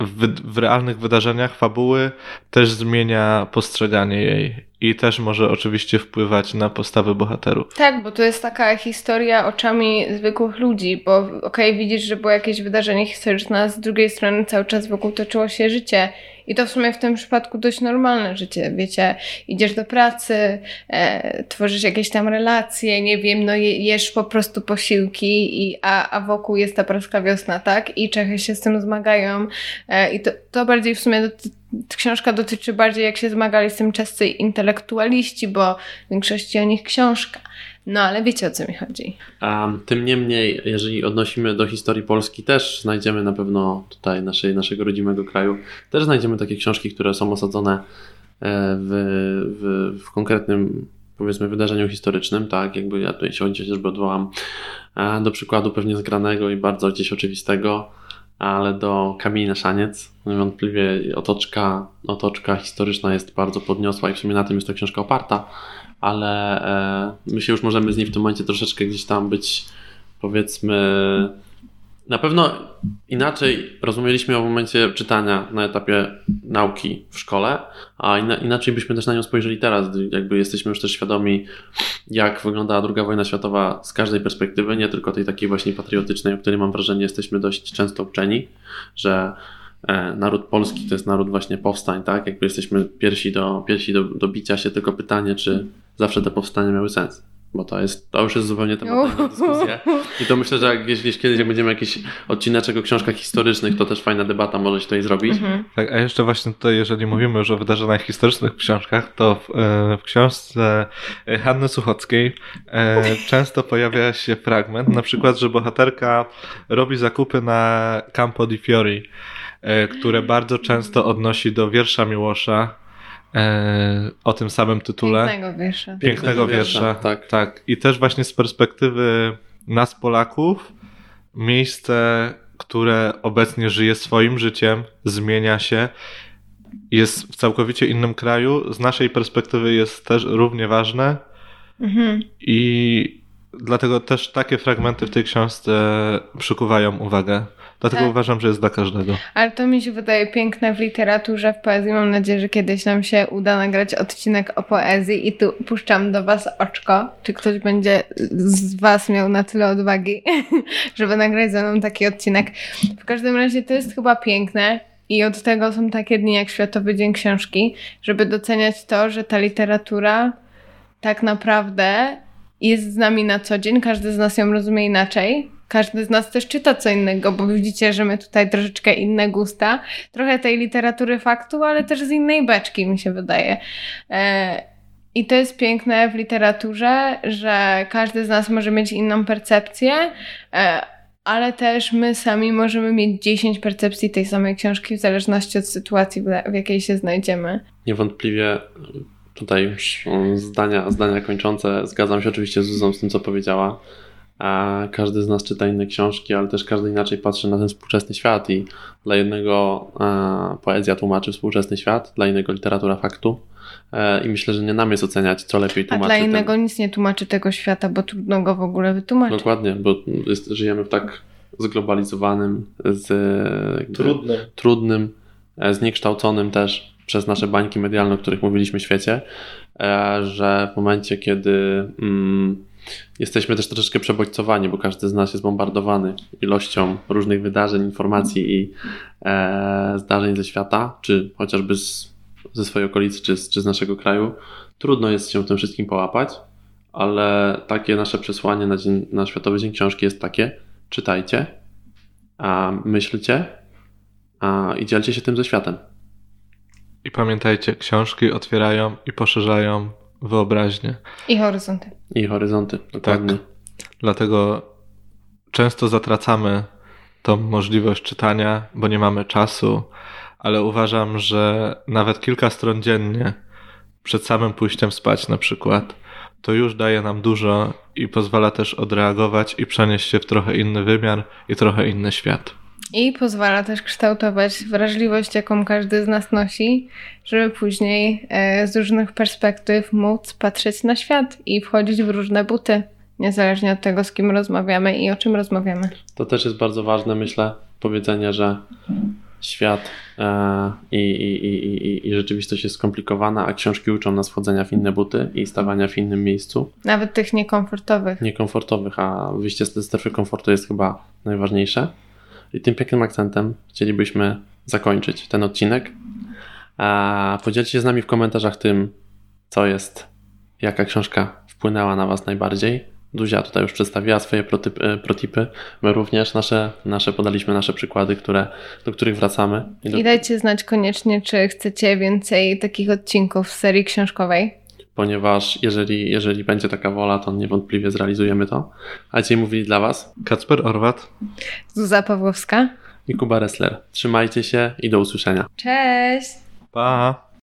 [SPEAKER 4] w, w realnych wydarzeniach fabuły też zmienia postrzeganie jej i też może oczywiście wpływać na postawy bohaterów.
[SPEAKER 2] Tak, bo to jest taka historia oczami zwykłych ludzi, bo okej, widzisz, że było jakieś wydarzenie historyczne, a z drugiej strony cały czas wokół toczyło się życie. I to w sumie w tym przypadku dość normalne życie, wiecie, idziesz do pracy, e, tworzysz jakieś tam relacje, nie wiem, no je, jesz po prostu posiłki, i, a, a wokół jest ta praska wiosna, tak? I Czechy się z tym zmagają. E, I to, to bardziej w sumie doty- książka dotyczy bardziej jak się zmagali z tym czescy intelektualiści, bo w większości o nich książka. No ale wiecie o co mi chodzi.
[SPEAKER 1] A, tym niemniej, jeżeli odnosimy do historii Polski, też znajdziemy na pewno tutaj naszej, naszego rodzimego kraju, też znajdziemy takie książki, które są osadzone e, w, w, w konkretnym powiedzmy wydarzeniu historycznym, tak, jakby ja tutaj się chociażby odwołam do przykładu pewnie zgranego i bardzo gdzieś oczywistego, ale do Kamieni na Szaniec. Niewątpliwie otoczka, otoczka historyczna jest bardzo podniosła i w sumie na tym jest ta książka oparta, ale e, my się już możemy z niej w tym momencie troszeczkę gdzieś tam być, powiedzmy, na pewno inaczej rozumieliśmy ją w momencie czytania na etapie nauki w szkole, a ina, inaczej byśmy też na nią spojrzeli teraz, jakby jesteśmy już też świadomi, jak wyglądała II wojna światowa z każdej perspektywy, nie tylko tej takiej właśnie patriotycznej, o której mam wrażenie jesteśmy dość często uczeni, że e, naród polski to jest naród właśnie powstań, tak? Jakby jesteśmy pierwsi do, pierwsi do, do bicia się, tylko pytanie, czy zawsze te powstania miały sens. Bo to jest, to już jest zupełnie temat na dyskusję. I to myślę, że jak gdzieś kiedyś jak będziemy jakiś odcineczek o książkach historycznych, to też fajna debata może się tutaj zrobić.
[SPEAKER 2] Mhm.
[SPEAKER 4] Tak, a jeszcze właśnie tutaj, jeżeli mówimy już o wydarzeniach historycznych w książkach, to w, e, w książce Hanny Suchockiej e, często pojawia się fragment, na przykład, że bohaterka robi zakupy na Campo di Fiori, e, które bardzo często odnosi do wiersza Miłosza o tym samym tytule.
[SPEAKER 2] Pięknego wiersza.
[SPEAKER 4] Pięknego wiersza.
[SPEAKER 1] Tak.
[SPEAKER 4] Tak. I też właśnie z perspektywy nas, Polaków, miejsce, które obecnie żyje swoim życiem, zmienia się. jest w całkowicie innym kraju, z naszej perspektywy jest też równie ważne
[SPEAKER 2] Mhm.
[SPEAKER 4] i dlatego też takie fragmenty w tej książce przykuwają uwagę. Dlatego
[SPEAKER 2] Tak.
[SPEAKER 4] uważam, że jest dla każdego.
[SPEAKER 2] Ale to mi się wydaje piękne w literaturze, w poezji. Mam nadzieję, że kiedyś nam się uda nagrać odcinek o poezji i tu puszczam do Was oczko. Czy ktoś będzie z Was miał na tyle odwagi, żeby nagrać ze mną taki odcinek. W każdym razie to jest chyba piękne i od tego są takie dni jak Światowy Dzień Książki, żeby doceniać to, że ta literatura tak naprawdę jest z nami na co dzień. Każdy z nas ją rozumie inaczej. Każdy z nas też czyta co innego, bo widzicie, że my tutaj troszeczkę inne gusta. Trochę tej literatury faktu, ale też z innej beczki, mi się wydaje. E, I to jest piękne w literaturze, że każdy z nas może mieć inną percepcję, e, ale też my sami możemy mieć 10 percepcji tej samej książki w zależności od sytuacji, w- jakiej się znajdziemy.
[SPEAKER 1] Niewątpliwie tutaj już mm, zdania, zdania kończące. Zgadzam się oczywiście z Zuzą z tym, co powiedziała. A każdy z nas czyta inne książki, ale też każdy inaczej patrzy na ten współczesny świat i dla jednego e, poezja tłumaczy współczesny świat, dla innego literatura faktu. E, I myślę, że nie nam jest oceniać, co lepiej
[SPEAKER 2] A
[SPEAKER 1] tłumaczy.
[SPEAKER 2] dla
[SPEAKER 1] ten-
[SPEAKER 2] innego nic nie tłumaczy tego świata, bo trudno go w ogóle wytłumaczyć.
[SPEAKER 1] Dokładnie, bo jest, żyjemy w tak zglobalizowanym, z, jakby,
[SPEAKER 4] Trudny.
[SPEAKER 1] trudnym, e, zniekształconym też przez nasze bańki medialne, o których mówiliśmy świecie, e, że w momencie, kiedy mm, jesteśmy też troszeczkę przebodźcowani, bo każdy z nas jest bombardowany ilością różnych wydarzeń, informacji i e, zdarzeń ze świata, czy chociażby z, ze swojej okolicy, czy czy z naszego kraju, trudno jest się w tym wszystkim połapać, ale takie nasze przesłanie na, dzień, na Światowy Dzień Książki jest takie, czytajcie, a myślcie a, i dzielcie się tym ze światem.
[SPEAKER 4] I pamiętajcie, książki otwierają i poszerzają wyobraźnię.
[SPEAKER 2] I horyzonty.
[SPEAKER 1] I horyzonty, dokładnie.
[SPEAKER 4] Dlatego często zatracamy tą możliwość czytania, bo nie mamy czasu, ale uważam, że nawet kilka stron dziennie, przed samym pójściem spać na przykład, to już daje nam dużo i pozwala też odreagować i przenieść się w trochę inny wymiar i trochę inny świat.
[SPEAKER 2] I pozwala też kształtować wrażliwość, jaką każdy z nas nosi, żeby później e, z różnych perspektyw móc patrzeć na świat i wchodzić w różne buty, niezależnie od tego, z kim rozmawiamy i o czym rozmawiamy.
[SPEAKER 1] To też jest bardzo ważne, myślę, powiedzenie, że świat e, i, i, i, i, i rzeczywistość jest skomplikowana, a książki uczą nas wchodzenia w inne buty i stawania w innym miejscu,
[SPEAKER 2] Nawet tych niekomfortowych.
[SPEAKER 1] niekomfortowych, a wyjście z tej strefy komfortu jest chyba najważniejsze. I tym pięknym akcentem chcielibyśmy zakończyć ten odcinek. A podzielcie się z nami w komentarzach tym, co jest, jaka książka wpłynęła na Was najbardziej. Duzia tutaj już przedstawiła swoje protypy, e. My również nasze, nasze podaliśmy nasze przykłady, które, do których wracamy. I do,
[SPEAKER 2] I dajcie znać koniecznie, czy chcecie więcej takich odcinków z serii książkowej.
[SPEAKER 1] Ponieważ jeżeli, jeżeli będzie taka wola, to niewątpliwie zrealizujemy to. A dzisiaj mówili dla Was
[SPEAKER 4] Kacper Orwat.
[SPEAKER 2] Zuza Pawłowska.
[SPEAKER 1] i Kuba Ressler. Trzymajcie się i do usłyszenia.
[SPEAKER 2] Cześć!
[SPEAKER 4] Pa!